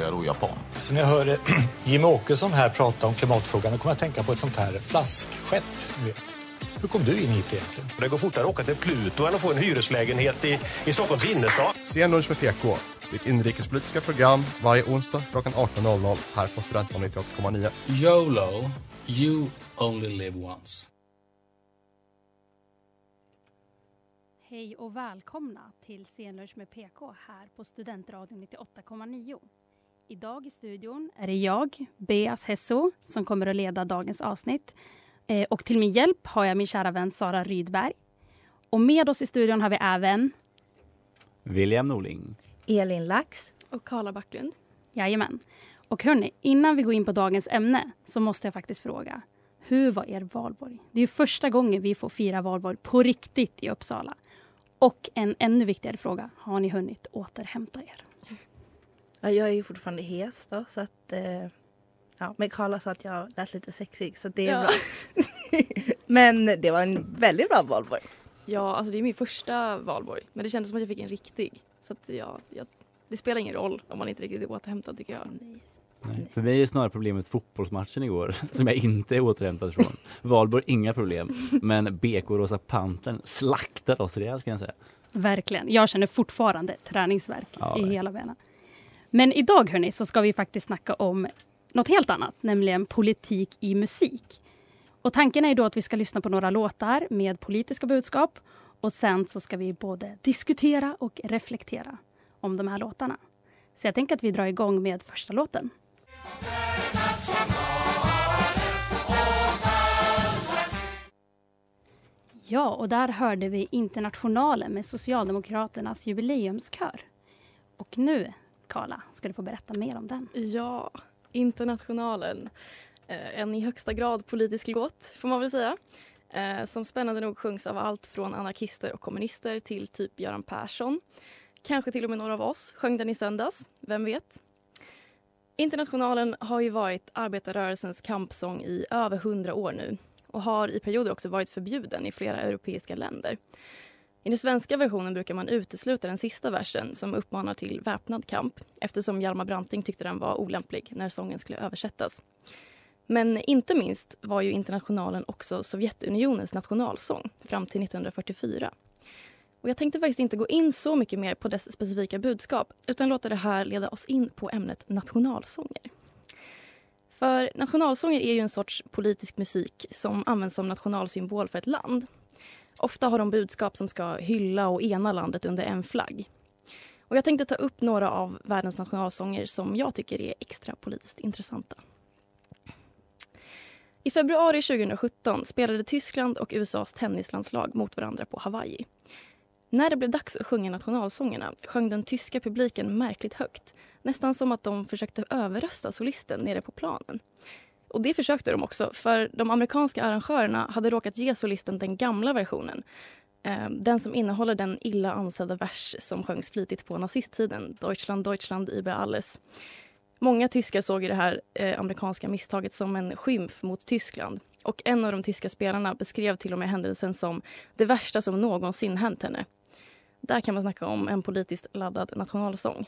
då japan? Så när jag hör eh, Jimmie Åkesson här prata om klimatfrågan då kommer jag att tänka på ett sånt här flaskskepp. Hur kom du in hit egentligen? Det går fortare att åka till Pluto än att få en hyreslägenhet i, i Stockholms innerstad. Scenlunch med PK. Ditt inrikespolitiska program varje onsdag klockan 18.00 här på Studentradion 98,9. YOLO, you only live once. Hej och välkomna till Scenlunch med PK här på Studentradion 98,9. Idag i studion är det jag, Beas Hesso, som kommer att leda dagens avsnitt. Eh, och till min hjälp har jag min kära vän Sara Rydberg. Och med oss i studion har vi även William Norling. Elin Lax. Och Karla Backlund. Jajamän. Och hörni, innan vi går in på dagens ämne så måste jag faktiskt fråga. Hur var er valborg? Det är ju första gången vi får fira valborg på riktigt i Uppsala. Och en ännu viktigare fråga, har ni hunnit återhämta er? Ja, jag är ju fortfarande hes då så att... Eh, ja, men Karla sa att jag lät lite sexig så det är Ja. bra. men det var en väldigt bra valborg. Ja, alltså det är min första valborg. Men det kändes som att jag fick en riktig. Så att ja, jag, det spelar ingen roll om man inte riktigt är återhämtad tycker jag. Nej. För mig är snarare problemet fotbollsmatchen igår som jag inte är återhämtad från. Valborg inga problem, men BK Rosa Pantern slaktar oss rejält kan jag säga. Verkligen. Jag känner fortfarande träningsverk Ja, i nej. hela benen. Men idag hörni, så ska vi faktiskt snacka om något helt annat, nämligen politik i musik. Och tanken är då att vi ska lyssna på några låtar med politiska budskap och sen så ska vi både diskutera och reflektera om de här låtarna. Så jag tänker att vi drar igång med första låten. Ja, och där hörde vi Internationalen med Socialdemokraternas jubileumskör. Och nu, Karla, ska du få berätta mer om den. Ja, Internationalen. Eh, en i högsta grad politisk låt, får man väl säga. Eh, som spännande nog sjungs av allt från anarkister och kommunister till typ Göran Persson. Kanske till och med några av oss sjöng den i söndags, vem vet? Internationalen har ju varit arbetarrörelsens kampsång i över hundra år nu och har i perioder också varit förbjuden i flera europeiska länder. I den svenska versionen brukar man utesluta den sista versen som uppmanar till väpnad kamp eftersom Hjalmar Branting tyckte den var olämplig när sången skulle översättas. Men inte minst var ju Internationalen också Sovjetunionens nationalsång fram till 1944. Och jag tänkte faktiskt inte gå in så mycket mer på dess specifika budskap utan låta det här leda oss in på ämnet nationalsånger. För nationalsånger är ju en sorts politisk musik som används som nationalsymbol för ett land. Ofta har de budskap som ska hylla och ena landet under en flagg. Och jag tänkte ta upp några av världens nationalsånger som jag tycker är extra politiskt intressanta. I februari 2017 spelade Tyskland och USAs tennislandslag mot varandra på Hawaii. När det blev dags att sjunga nationalsångerna sjöng den tyska publiken märkligt högt. Nästan som att de försökte överrösta solisten nere på planen. Och det försökte de också, för de amerikanska arrangörerna hade råkat ge solisten den gamla versionen. Ehm, den som innehåller den illa ansedda vers som sjöngs flitigt på nazisttiden, Deutschland, Deutschland über alles. Många tyskar såg det här eh, amerikanska misstaget som en skymf mot Tyskland. Och en av de tyska spelarna beskrev till och med händelsen som det värsta som någonsin hänt henne. Där kan man snacka om en politiskt laddad nationalsång.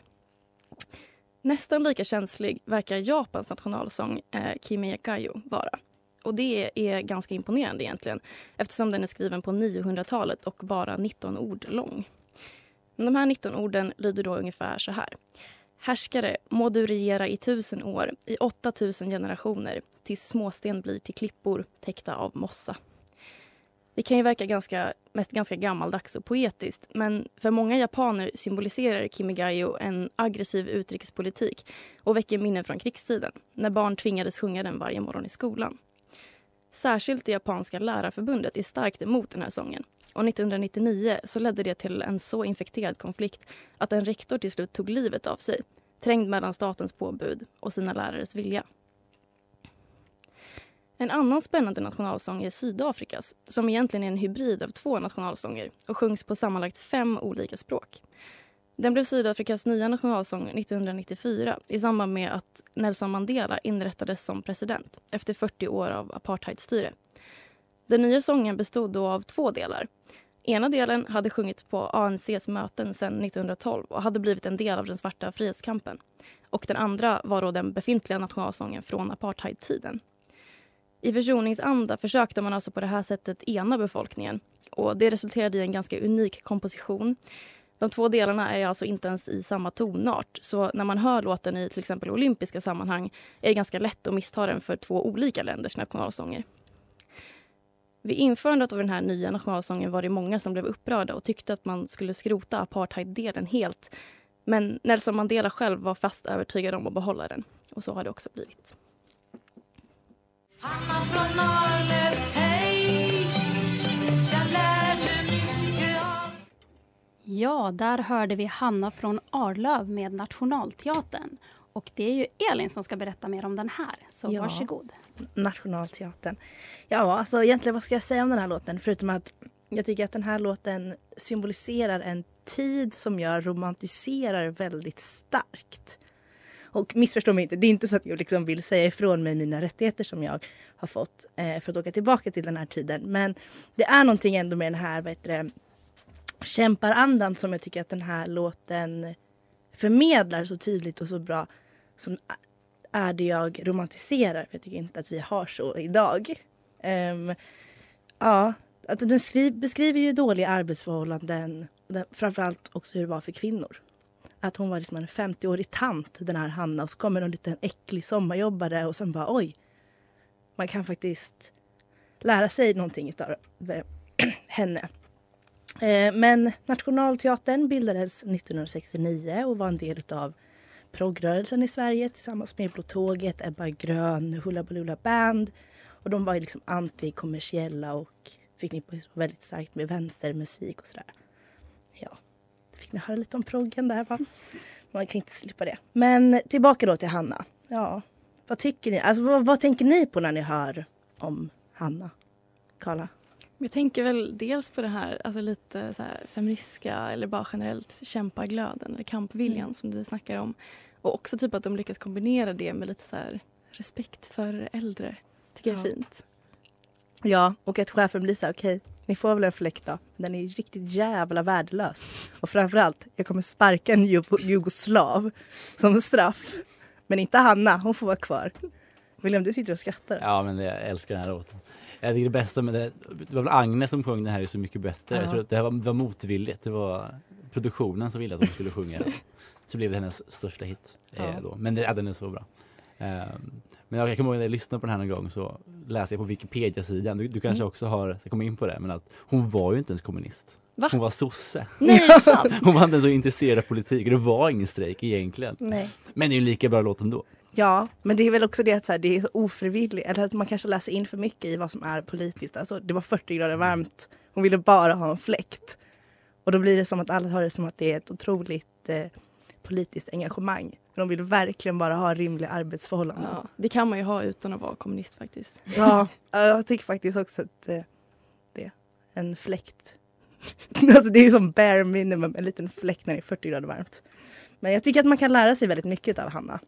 Nästan lika känslig verkar Japans nationalsång eh, Kimi vara. Och det är ganska imponerande egentligen eftersom den är skriven på 900-talet och bara 19 ord lång. Men de här 19 orden lyder då ungefär så här. Härskare, må du regera i tusen år, i 8000 generationer tills småsten blir till klippor täckta av mossa. Det kan ju verka ganska, mest ganska gammaldags och poetiskt men för många japaner symboliserar Kimigayo en aggressiv utrikespolitik och väcker minnen från krigstiden när barn tvingades sjunga den varje morgon i skolan. Särskilt det japanska lärarförbundet är starkt emot den här sången och 1999 så ledde det till en så infekterad konflikt att en rektor till slut tog livet av sig trängd mellan statens påbud och sina lärares vilja. En annan spännande nationalsång är Sydafrikas som egentligen är en hybrid av två nationalsånger och sjungs på sammanlagt fem olika språk. Den blev Sydafrikas nya nationalsång 1994 i samband med att Nelson Mandela inrättades som president efter 40 år av apartheidstyre. Den nya sången bestod då av två delar. Ena delen hade sjungits på ANCs möten sedan 1912 och hade blivit en del av den svarta frihetskampen. Och den andra var då den befintliga nationalsången från apartheidtiden. I försoningsanda försökte man alltså på det här sättet ena befolkningen och det resulterade i en ganska unik komposition. De två delarna är alltså inte ens i samma tonart så när man hör låten i till exempel olympiska sammanhang är det ganska lätt att missta den för två olika länders nationalsånger. Vid införandet av den här nya nationalsången var det många som blev upprörda och tyckte att man skulle skrota apartheiddelen helt. Men Nelson Mandela själv var fast övertygad om att behålla den. Och så har det också blivit. Hanna från Arlöv, hej Jag lärde mycket av Ja, där hörde vi Hanna från Arlöv med Nationalteatern. Och det är ju Elin som ska berätta mer om den här, så Ja. varsågod. Nationalteatern. Ja, alltså egentligen vad ska jag säga om den här låten? Förutom att jag tycker att den här låten symboliserar en tid som jag romantiserar väldigt starkt. Och missförstå mig inte, det är inte så att jag liksom vill säga ifrån mig mina rättigheter som jag har fått eh, för att åka tillbaka till den här tiden. Men det är någonting ändå med den här vad heter det, kämparandan som jag tycker att den här låten förmedlar så tydligt och så bra som är det jag romantiserar. För jag tycker inte att vi har så idag. Um, ja, alltså den skri- beskriver ju dåliga arbetsförhållanden. Framförallt också hur det var för kvinnor. Att hon var liksom en 50-årig tant, den här Hanna. Och så kommer någon liten äcklig sommarjobbare och sen bara oj. Man kan faktiskt lära sig någonting utav henne. Eh, men Nationalteatern bildades 1969 och var en del utav progrörelsen i Sverige tillsammans med Blå Tåget, Ebba Grön, Hoola Baloola Band. Och de var liksom antikommersiella och förknippades väldigt starkt med vänstermusik och sådär. Ja, fick ni höra lite om proggen där va? Man kan inte slippa det. Men tillbaka då till Hanna. Ja, vad tycker ni? Alltså vad, vad tänker ni på när ni hör om Hanna? Karla? Jag tänker väl dels på det här, alltså lite så här feministiska eller bara generellt kämpaglöden eller kampviljan Mm. som du snackar om. Och också typ att de lyckas kombinera det med lite så här respekt för äldre. Tycker jag är Ja. fint. Ja, och att chefen blir så här, okej, ni får väl en fläkt då. Men den är riktigt jävla värdelös. Och framförallt, jag kommer sparka en jugo- jugoslav som straff. Men inte Hanna, hon får vara kvar. William, du sitter och skrattar. Ja, men jag älskar den här låten. Jag tycker det bästa med det, det var väl Agnes som sjöng den här är så mycket bättre. Ja. Jag tror att det, här var, det var motvilligt. Det var produktionen som ville att hon skulle sjunga den. Så blev det hennes största hit. Eh, Ja. då. Men det, ja, den är så bra. Ehm, men jag, kommer ihåg när jag lyssnade på den här någon gång så läste jag på Wikipedia-sidan, du, du kanske Mm. också har komma in på det, men att hon var ju inte ens kommunist. Va? Hon var sosse. Nej? Hon var inte ens så intresserad av politik och det var ingen strejk egentligen. Nej. Men det är ju en lika bra låt ändå. Ja, men det är väl också det att så här, det är så ofrivilligt. Eller att man kanske läser in för mycket i vad som är politiskt. Alltså, det var 40 grader varmt. Hon ville bara ha en fläkt. Och då blir det som att alla har det som att det är ett otroligt eh, politiskt engagemang. För de vill verkligen bara ha rimliga arbetsförhållanden. Ja, det kan man ju ha utan att vara kommunist faktiskt. Ja, ja, jag tycker faktiskt också att eh, det en fläkt. alltså det är som bare minimum, en liten fläkt när det är 40 grader varmt. Men jag tycker att man kan lära sig väldigt mycket av Hanna.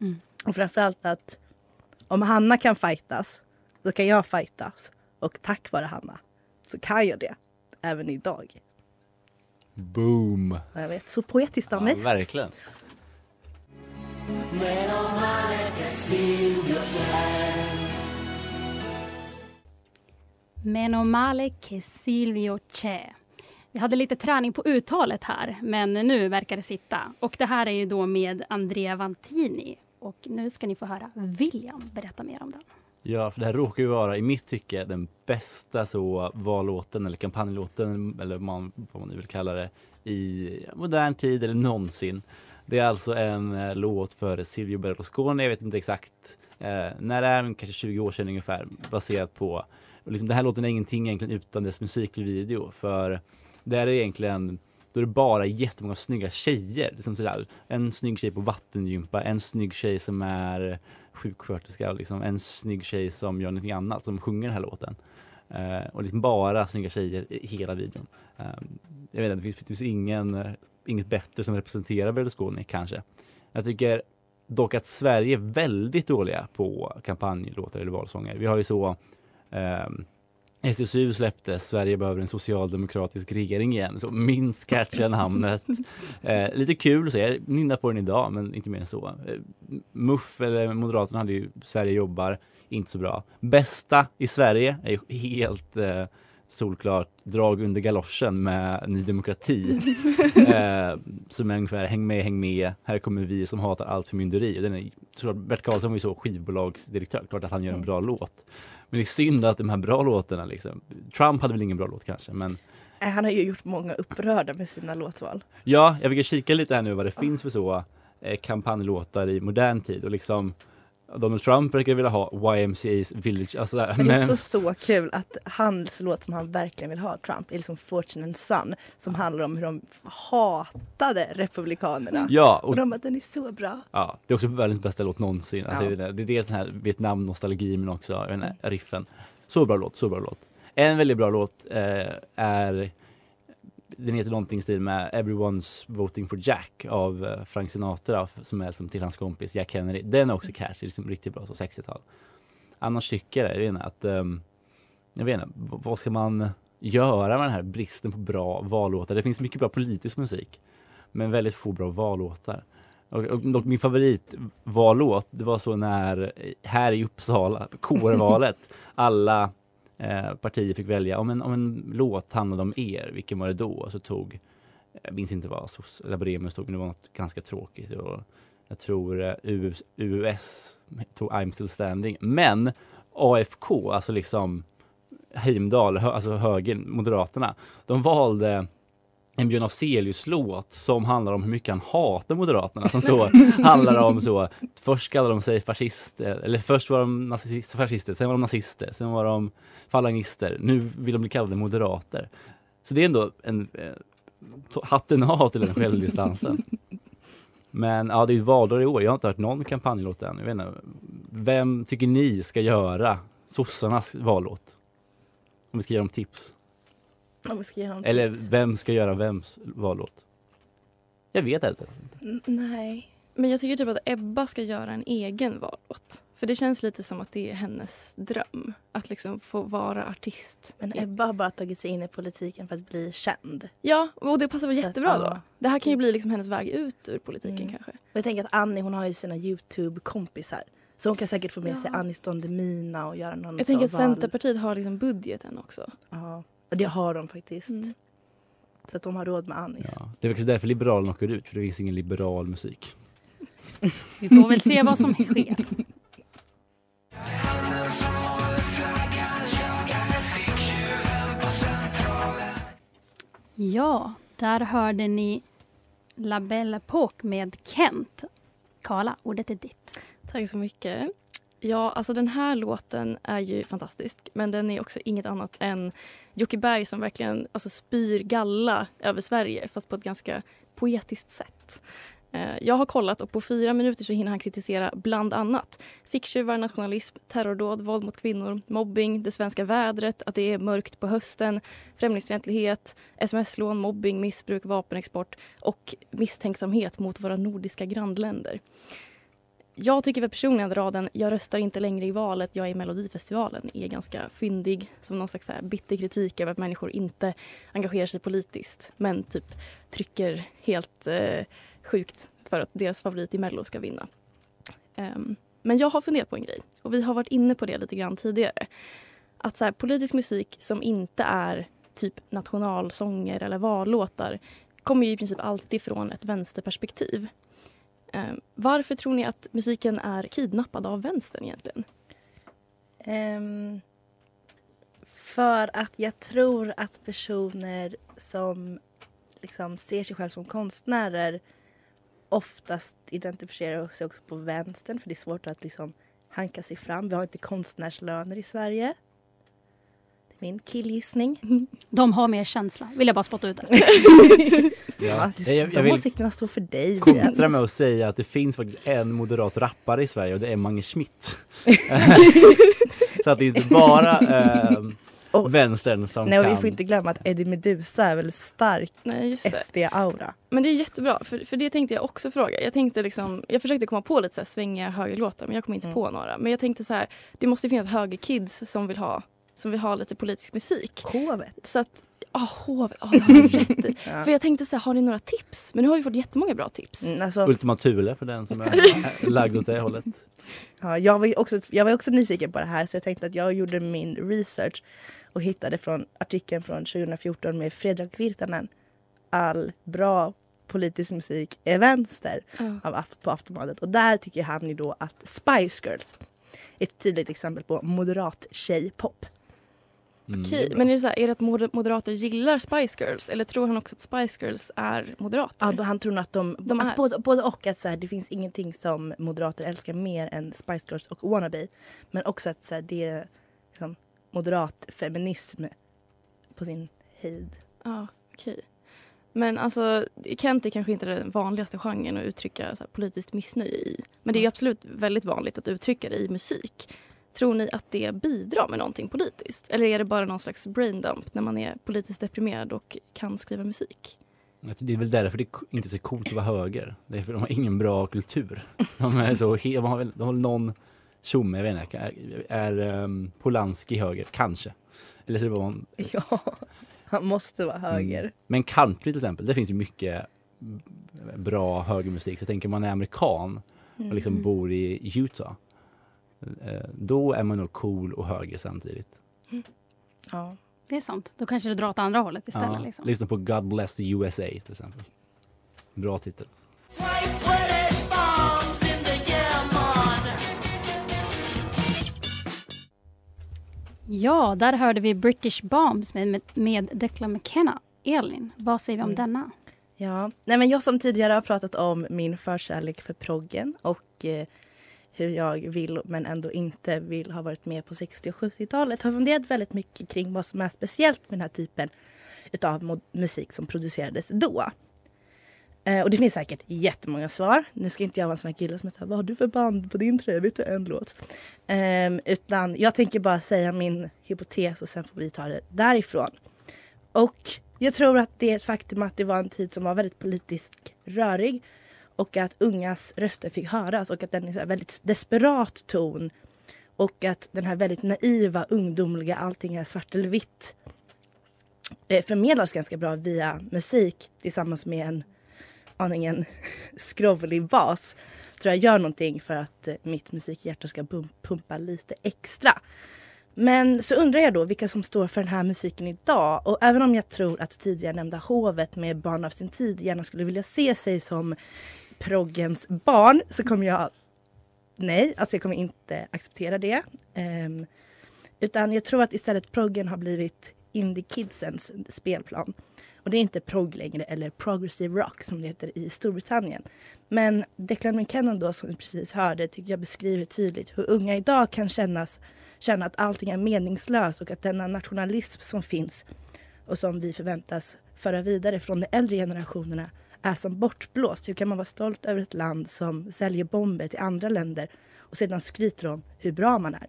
Mm. Och framförallt att om Hanna kan fightas, så kan jag fightas. Och tack vare Hanna så kan jag det även idag. Boom! Ja, Jag vet, så poetiskt av Ja, mig. verkligen. Menomale che Silvio c'è. Vi hade lite träning på uttalet här, men nu verkar det sitta. Och det här är ju då med Andrea Vantini. Och nu ska ni få höra William berätta mer om den. Ja, för det här råkar ju vara i mitt tycke den bästa så vallåten eller kampanjlåten eller man, vad man nu vill kalla det i modern tid eller någonsin. Det är alltså en eh, låt för Silvio Berlusconi, jag vet inte exakt eh, när det är, men kanske 20 år sedan ungefär, baserat på och liksom, den här låten är ingenting egentligen utan dess musikvideo för det är egentligen då är det bara jättemånga snygga tjejer. Liksom sådär. En snygg tjej på vattengympa, en snygg tjej som är sjuksköterska och liksom en snygg tjej som gör någonting annat, som sjunger den här låten. Uh, och liksom bara snygga tjejer i hela videon. Uh, jag vet inte, det finns, det finns ingen, uh, inget bättre som representerar Berlusconi kanske. Jag tycker dock att Sverige är väldigt dåliga på kampanjlåtar eller valsånger. Vi har ju så ehm, SSU släppte Sverige behöver en socialdemokratisk regering igen. Så minst catchiga namnet. Eh, lite kul att se. Jag nynnar på den idag, men inte mer än så. Eh, MUF, eller Moderaterna, hade ju Sverige jobbar. Inte så bra. Bästa i Sverige är ju helt eh, solklart drag under galoschen med Ny Demokrati. eh, som är ungefär häng med, häng med. Här kommer vi som hatar allt förmynderi. Den är, såklart, Bert Karlsson var ju så skivbolagsdirektör. Klart att han gör en bra låt. Men det är synd att de här bra låtarna liksom. Trump hade väl ingen bra låt kanske, men Eh, Han har ju gjort många upprörda med sina låtval. Ja, jag fick kika lite här nu vad det finns för så eh, kampanjlåtar i modern tid och liksom Donald Trump verkar vilja ha YMCA's Village, alltså där. Men det är också så kul att hans låt som han verkligen vill ha, Trump, är liksom Fortune and Son som handlar om hur de hatade republikanerna. Ja, och, och- de bara, den är så bra. Ja, det är också världens bästa låt någonsin. Alltså, Ja. det, är dels den här Vietnam-nostalgi men också inte, riffen. Så bra låt, så bra låt. En väldigt bra låt eh, är den heter någonting i stil med Everyone's voting for Jack av eh, Frank Sinatra som är som till hans kompis Jack Kennedy. Den är också catchy, liksom riktigt bra, så 60-tal. Annars tycker jag, jag vet inte, att ehm, jag vet inte, vad ska man göra med den här bristen på bra vallåtar? Det finns mycket bra politisk musik, men väldigt få bra vallåtar. Och, och, och min favoritvallåt, det var så när, eh, här i Uppsala, kårvalet, alla eh, partier fick välja om en, om en låt handlade om er, vilken var det då? Och så tog, jag minns inte vad SOS Labremius tog, men det var något ganska tråkigt. Och jag tror eh, US, US tog I'm still standing. Men AFK, alltså liksom Heimdal, hö, alltså högern, Moderaterna, de valde en Björn Afzelius-låt som handlar om hur mycket han hatar Moderaterna. Som så handlar om så, först kallade de sig fascister, eller först var de nazister, fascister, sen var de nazister, sen var de falangister, nu vill de bli kallade moderater. Så det är ändå en, eh, hatten av till den självdistansen. Men ja, det är ju valår i år, jag har inte hört någon kampanjlåt än. Jag vet inte, vem tycker ni ska göra sossarnas vallåt? Om vi ska ge dem tips. Om vi ska ge honom Eller tips. vem ska göra vems vallåt? Jag vet inte. N- Nej. Men jag tycker typ att Ebba ska göra en egen vallåt. För det känns lite som att det är hennes dröm. Att liksom få vara artist. Men Ebba har bara tagit sig in i politiken för att bli känd. Ja, och det passar väl Så att, jättebra då. ja. Det här kan ju bli liksom hennes väg ut ur politiken Mm. kanske. Och jag tänker att Annie hon har ju sina Youtube-kompisar. Så hon kan säkert få med Ja. sig Anis Don Demina och göra någon Jag tänker att val- Centerpartiet har liksom budgeten också. Ja, och det har de faktiskt. Mm. Så att de har råd med Anis. Ja. Det är kanske därför Liberalerna åker ut, för det finns ingen liberal musik. Vi får väl se vad som sker. Ja, där hörde ni La Belle Époque med Kent. Karla, ordet är ditt. Tack så mycket. Ja, alltså den här låten är ju fantastisk men den är också inget annat än Jocke Berg som verkligen alltså, spyr galla över Sverige fast på ett ganska poetiskt sätt. Eh, jag har kollat och på fyra minuter så hinner han kritisera bland annat ficktjuvar, nationalism, terrordåd, våld mot kvinnor, mobbing, det svenska vädret, att det är mörkt på hösten, främlingsfientlighet, sms-lån, mobbing, missbruk, vapenexport och misstänksamhet mot våra nordiska grannländer. Jag tycker väl personligen att raden “Jag röstar inte längre i valet, jag är i Melodifestivalen” är ganska fyndig som någon slags bitter kritik över att människor inte engagerar sig politiskt men typ trycker helt eh, sjukt för att deras favorit i Mello ska vinna. Um, men jag har funderat på en grej och vi har varit inne på det lite grann tidigare. Att så här, politisk musik som inte är typ nationalsånger eller vallåtar kommer ju i princip alltid från ett vänsterperspektiv. Ehm, varför tror ni att musiken är kidnappad av vänstern egentligen? Um, för att jag tror att personer som liksom ser sig själva som konstnärer oftast identifierar sig också på vänstern för det är svårt att liksom hanka sig fram. Vi har inte konstnärslöner i Sverige. Min killgissning. De har mer känsla, vill jag bara spotta ut det. Ja, Jag- jag de åsikterna står för dig. kontra med att säga att det finns faktiskt en moderat rappare i Sverige och det är Mange Schmidt. så att det är inte bara eh, vänstern som Nej, och kan. vi får inte glömma att Eddie Meduza är väl stark. SD-aura. Men det är jättebra, för, för det tänkte jag också fråga. Jag, tänkte liksom, jag försökte komma på lite så här svängiga högerlåtar men jag kom inte Mm. på några. Men jag tänkte så här, det måste ju finnas högerkids som vill ha, som vill ha lite politisk musik. Hovet. Så att, ja hovet, ja det har du rätt i. Ja. För jag tänkte så här, har ni några tips? Men nu har vi fått jättemånga bra tips. Mm, alltså, Ultima Thule för den som är lagd åt det hållet. ja, jag, var också, jag var också nyfiken på det här så jag tänkte att jag gjorde min research och hittade från artikeln från 2014 med Fredrik Virtanen. All bra politisk musik är vänster Ja. av, på Aftonbladet. Och där tycker han ju då att Spice Girls är ett tydligt exempel på moderat tjejpop. Mm, Okej, men är det, så här, är det att moder- moderater gillar Spice Girls? Eller tror han också att Spice Girls är moderater? Ja, då han tror nog att de, De alltså är- både, både och att så här, det finns ingenting som moderater älskar mer än Spice Girls och Wannabe. Men också att så här, det är liksom, moderat feminism på sin höjd. Ja, okej. Men alltså, Kent är kanske inte den vanligaste genren att uttrycka så här, politiskt missnöje i. Men det är ju absolut väldigt vanligt att uttrycka det i musik. Tror ni att det bidrar med någonting politiskt? Eller är det bara någon slags braindump när man är politiskt deprimerad och kan skriva musik? Det är väl därför det är inte så coolt att vara höger. Det är för de har ingen bra kultur. De, är så, he- de har väl de har någon tjomme, jag vet inte, är, är um, Polanski höger? Kanske. Eller så är det bara en, Ja, han måste vara höger. Mm. Men country till exempel, det finns ju mycket bra högermusik. Så jag tänker man är amerikan och liksom Mm. bor i Utah. Eh, Då är man nog cool och höger samtidigt. Ja. Det är sant. Då kanske du drar åt andra hållet istället. Ja, Liksom. Lyssna på God Bless the USA till exempel. Bra titel. Ja, där hörde vi British Bombs med, med, med Declan McKenna. Elin, vad säger vi om Mm. denna? Ja, nej men jag som tidigare har pratat om min förkärlek för proggen och eh, hur jag vill men ändå inte vill ha varit med på 60 och 70-talet har funderat väldigt mycket kring vad som är speciellt med den här typen av musik som producerades då. Eh, och det finns säkert jättemånga svar. Nu ska inte jag vara en sån här kille som säger vad har du för band på din tröja? Vet du en låt? Eh, utan jag tänker bara säga min hypotes och sen får vi ta det därifrån. Och jag tror att det är ett faktum att det var en tid som var väldigt politiskt rörig och att ungas röster fick höras och att den är en väldigt desperat ton och att den här väldigt naiva, ungdomliga, allting är svart eller vitt eh, förmedlas ganska bra via musik tillsammans med en aningen skrovlig bas tror jag gör någonting för att eh, mitt musikhjärta ska pumpa lite extra. Men så undrar jag då vilka som står för den här musiken idag. Och även om jag tror att tidigare nämnda hovet med barn av sin tid gärna skulle vilja se sig som proggens barn så kommer jag... Nej, alltså jag kommer inte acceptera det. Um, utan jag tror att istället proggen har blivit indie-kidsens spelplan. Och det är inte prog längre, eller progressive rock som det heter i Storbritannien. Men Declan McKenna då, som vi precis hörde, tycker jag beskriver tydligt hur unga idag kan kännas, känna att allting är meningslöst och att denna nationalism som finns och som vi förväntas föra vidare från de äldre generationerna är som bortblåst. Hur kan man vara stolt över ett land som säljer bomber till andra länder och sedan skryter om hur bra man är?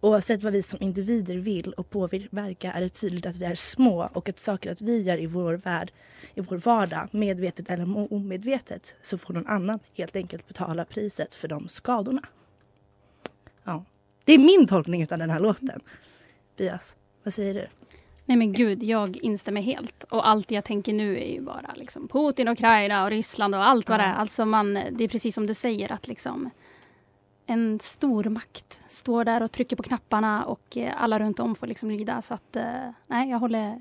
Oavsett vad vi som individer vill och påverka är det tydligt att vi är små och att saker att vi gör i vår värld, i vår vardag, medvetet eller omedvetet, så får någon annan helt enkelt betala priset för de skadorna. Ja, det är min tolkning av den här låten. Bias, vad säger du? Nej men gud, jag instämmer helt. Och allt jag tänker nu är ju bara liksom Putin, Ukraina och Ryssland och allt vad det är. Alltså man, det är precis som du säger att liksom en stormakt står där och trycker på knapparna och eh, alla runt om får liksom lida. Så att eh, nej, jag håller,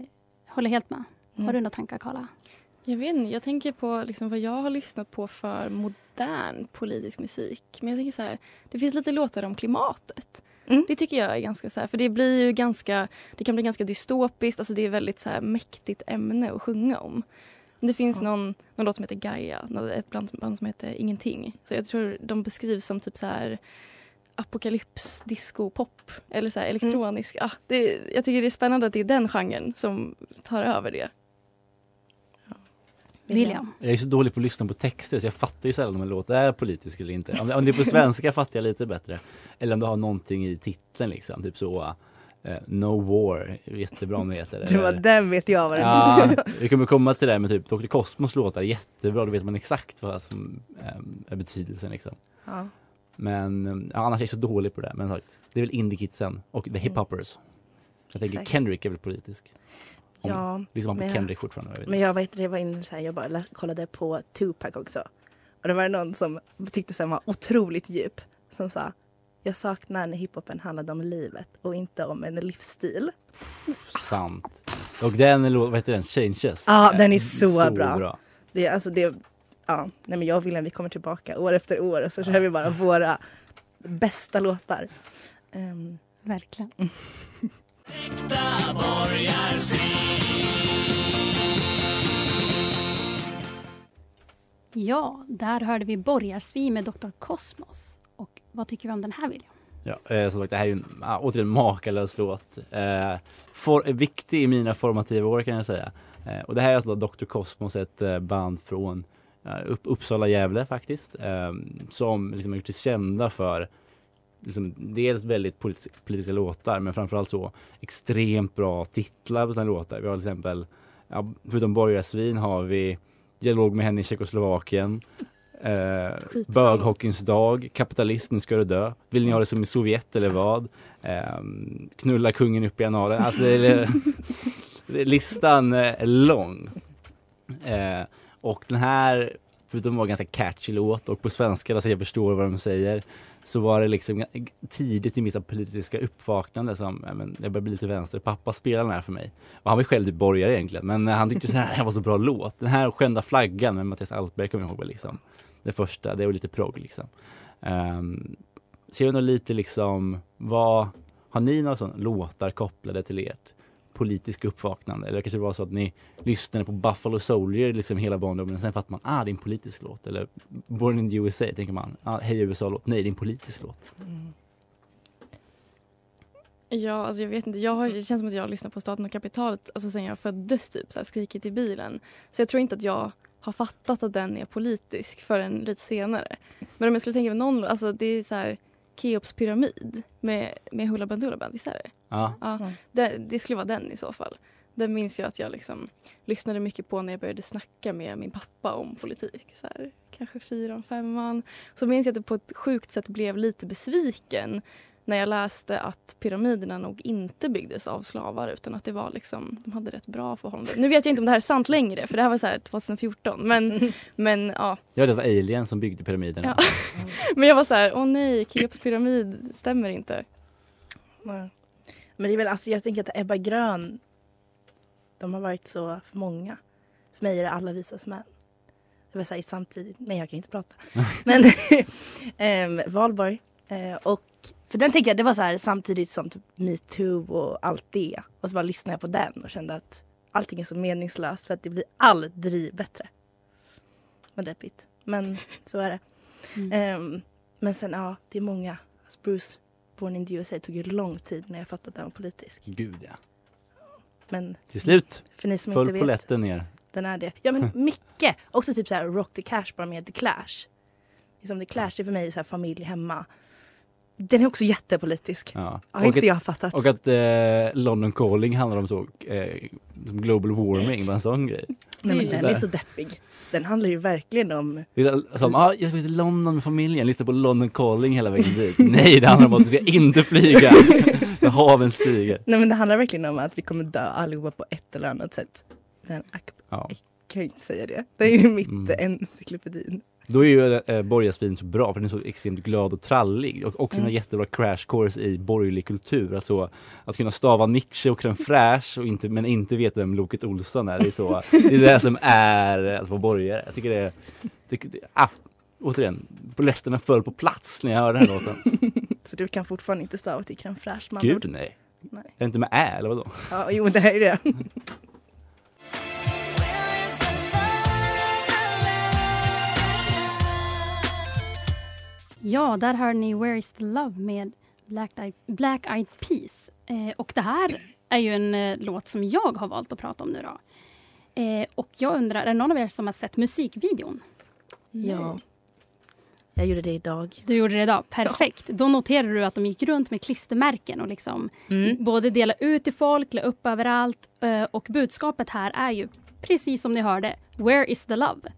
håller helt med. Har Mm. du några tankar Karla? Jag vet inte, jag tänker på liksom vad jag har lyssnat på för modern politisk musik. Men jag tänker så här, det finns lite låtar om klimatet. Mm. Det tycker jag är ganska så här, för det blir ju ganska, det kan bli ganska dystopiskt, alltså det är väldigt så här mäktigt ämne att sjunga om. Det finns Ja. någon, någon låt som heter Gaia, ett band, som heter Ingenting. Så jag tror de beskrivs som typ så här apokalyps, disco, pop eller så här elektronisk. Ah, det, jag tycker det är spännande att det är den genren som tar över det. William. Jag är så dålig på att lyssna på texter så jag fattar ju sällan om en låt är politisk eller inte. Om det, om det är på svenska fattar jag lite bättre. Eller om det har någonting i titeln liksom. Typ så eh, No War, jättebra om det var den vet jag vad det Ja, vi kommer komma till det med typ Dr. Cosmos låtar, jättebra, då vet man exakt vad som eh, är betydelsen liksom. Ja. Men eh, ja, annars är jag så dålig på det. Men sagt, det är väl Indie-kidsen och The Hip-Hoppers. Jag tänker. Kendrick är väl politisk. Ja, liksom på men- Kendrick fortfarande. Jag vet. Men jag vet det var inne så här, jag bara kollade på Tupac också. Och det var någon som tyckte sen var otroligt djup. Som sa, jag saknar när hiphopen handlade om livet och inte om en livsstil. Sant. Och den, vad heter den? Changes. Ja, Eh, den är så, bra. Det är alltså det, ja, nej men jag och William vi kommer tillbaka år efter år och så kör vi bara våra bästa låtar. Ehm, Verkligen. Ja, där hörde vi Borgarsvin med Dr. Cosmos. Och vad tycker vi om den här William? Ja, eh, som sagt, det här är ju en, ah, återigen makalös låt. Eh, for, viktig i mina formativa år kan jag säga. Eh, och det här är alltså Dr. Cosmos, ett eh, band från eh, upp, Uppsala, Gävle faktiskt. Eh, som liksom har gjort sig kända för liksom, dels väldigt politis politiska låtar men framförallt så extremt bra titlar på sina låtar. Vi har till exempel, ja, förutom Borgarsvin har vi Dialog med henne i Tjeckoslovakien. Eh, Böghockeyns dag, Kapitalist, nu ska du dö. Vill ni ha det som i Sovjet eller vad? Eh, knulla kungen upp i analen. Alltså, det, listan är lång. Eh, och den här, förutom att vara ganska catchy låt och på svenska så jag förstår vad de säger, så var det liksom tidigt i mitt politiska uppvaknande som ja, men, jag började bli lite vänster. Pappa spelade den här för mig. Och han var själv typ borgare egentligen, men eh, han tyckte så här, det här var så bra låt. Den här Skända flaggan med Mattias Altberg kommer jag ihåg liksom det första. Det var lite progg liksom. Um, ser du lite liksom, vad, har ni några sådana låtar kopplade till ert politiskt uppvaknande? Eller kanske det var så att ni lyssnade på Buffalo Soldier liksom hela barndomen och sen fattar man, ah det är en politisk låt. Eller Born in the USA tänker man, ah, hej USA-låt, nej det är en politisk låt. Mm. Ja, alltså jag vet inte. Jag har, det känns som att jag har lyssnat på Staten och kapitalet alltså sen jag föddes, typ, så här, skrikit i bilen. Så jag tror inte att jag har fattat att den är politisk förrän lite senare. Men om jag skulle tänka på någon, alltså det är så här Keops pyramid med, med Hoola Bandoola Band, visst är det? Ja. Ja, det, det skulle vara den i så fall. Den minns jag att jag liksom lyssnade mycket på när jag började snacka med min pappa om politik. Så här, kanske fyran, femman. Så minns jag att jag på ett sjukt sätt blev lite besviken när jag läste att pyramiderna nog inte byggdes av slavar utan att det var liksom, de hade rätt bra förhållanden. Nu vet jag inte om det här är sant längre för det här var så här 2014 men, men ja. Ja, det var Alien som byggde pyramiderna. ja. Men jag var så här, åh nej, Keops pyramid stämmer inte. Men det är väl, alltså jag tänker att Ebba Grön, de har varit så för många. För mig är det alla visas män. Det vill säga samtidigt, nej jag kan inte prata. Men ehm, Valborg. Eh, och för den tänker jag, det var så här samtidigt som typ metoo och allt det. Och så bara lyssnade jag på den och kände att allting är så meningslöst för att det blir aldrig bättre. Men det är pitt. Men så är det. Ehm, men sen ja, det är många. Alltså Bruce Born in the USA tog ju lång tid när jag fattade att den var politisk. Gud ja. Men Till slut för ni som föll polletten ner. den är det. Ja men mycket. Också typ så här Rock the Cash bara med The Clash. Liksom The Clash är för mig så här familj hemma. Den är också jättepolitisk. Ja. Har inte att, jag fattat. Och att eh, London Calling handlar om så eh, global warming, bara en sån grej. Nej men den är så deppig. Den handlar ju verkligen om... Som, ah, jag ska till London med familjen, lyssna på London Calling hela vägen dit. Nej, det handlar om att du ska inte flyga. När haven stiger. Nej men det handlar verkligen om att vi kommer dö allihopa på ett eller annat sätt. Ack, Ja. jag kan ju inte säga det. Det är ju mitt mm. encyklopedin. Då är ju eh, Borgarsvin så bra för den är så extremt glad och trallig och också en Mm. jättebra crash course i borgerlig kultur. Alltså att kunna stava Nietzsche och crème fraîche och inte, men inte veta vem Loket Olsson är. Det är, så, det, är det som är att vara borgare. Jag tycker det är, det, det, ah, återigen, polletterna föll på plats när jag hörde den här låten. Så du kan fortfarande inte stava till crème fraîche Gud nej. Nej. Är det inte med ä eller vadå? Ja, jo det är det. Ja, där hör ni Where is the love med Black Eyed, Black Eyed Peas. Eh, och det här är ju en eh, låt som jag har valt att prata om nu då. Eh, och jag undrar, är det någon av er som har sett musikvideon? Ja. Jag gjorde det idag. Du gjorde det idag, perfekt. Då noterade du att de gick runt med klistermärken och liksom Mm. både dela ut till folk, la upp överallt. eh, Och budskapet här är ju precis som ni hörde, Where is the love?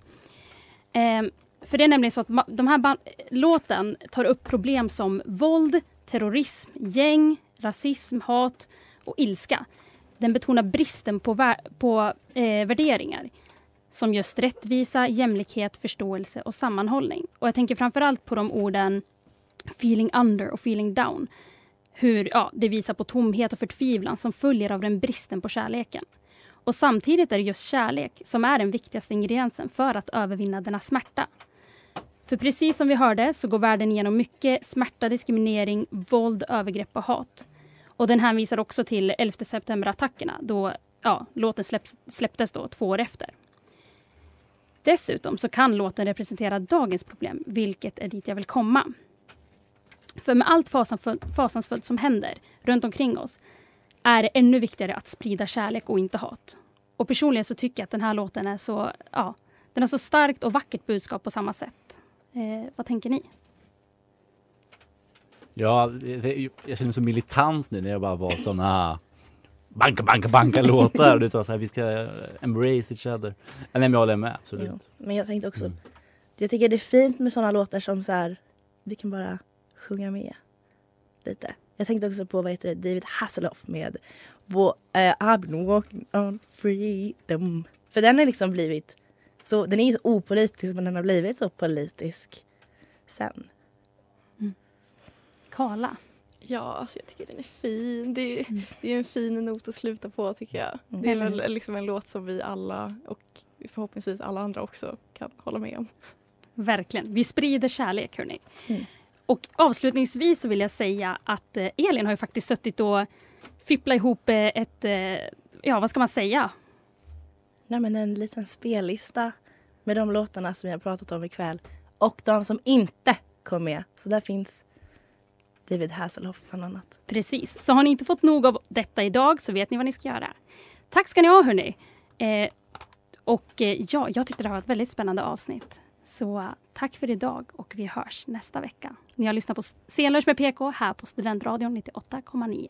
För det är nämligen så att de här låten tar upp problem som våld, terrorism, gäng, rasism, hat och ilska. Den betonar bristen på, vä- på eh, värderingar som just rättvisa, jämlikhet, förståelse och sammanhållning. Och jag tänker framförallt på de orden feeling under och feeling down. Hur ja, det visar på tomhet och förtvivlan som följer av den bristen på kärleken. Och samtidigt är det just kärlek som är den viktigaste ingrediensen för att övervinna denna smärta. För precis som vi hörde så går världen igenom mycket smärta, diskriminering, våld, övergrepp och hat. Och den hänvisar också till 11 september-attackerna då ja, låten släpps, släpptes då två år efter. Dessutom så kan låten representera dagens problem, vilket är dit jag vill komma. För med allt fasansfullt, som händer runt omkring oss är det ännu viktigare att sprida kärlek och inte hat. Och personligen så tycker jag att den här låten är så, ja, den har så starkt och vackert budskap på samma sätt. Eh, vad tänker ni? Ja, det, jag känner mig så militant nu när jag bara var såna banka, banka, banka låtar. Det var så här, vi ska embrace each other. Nej, men jag håller med, absolut. Jo. Men jag tänkte också, Mm. jag tycker det är fint med sådana låtar som så här, vi kan bara sjunga med lite. Jag tänkte också på vad heter det, David Hasselhoff med eh, I've been walking on freedom. För den har liksom blivit, så, den är ju så opolitisk men den har blivit så politisk sen. Karla? Ja, alltså jag tycker den är fin. Det, det är en fin not att sluta på tycker jag. Mm. Det är liksom en låt som vi alla och förhoppningsvis alla andra också kan hålla med om. Verkligen. Vi sprider kärlek, hörni. Mm. Och avslutningsvis så vill jag säga att eh, Elin har ju faktiskt suttit och fipplat ihop eh, ett, eh, ja vad ska man säga? Nej men en liten spellista med de låtarna som vi har pratat om ikväll och de som inte kom med. Så där finns David Hasselhoff bland annat. Precis. Så har ni inte fått nog av detta idag så vet ni vad ni ska göra. Tack ska ni ha hörni. Eh, och eh, ja, jag tyckte det här var ett väldigt spännande avsnitt. Så eh, tack för idag och vi hörs nästa vecka. Ni har lyssnat på Scenlunch med PK här på Studentradion 98,9.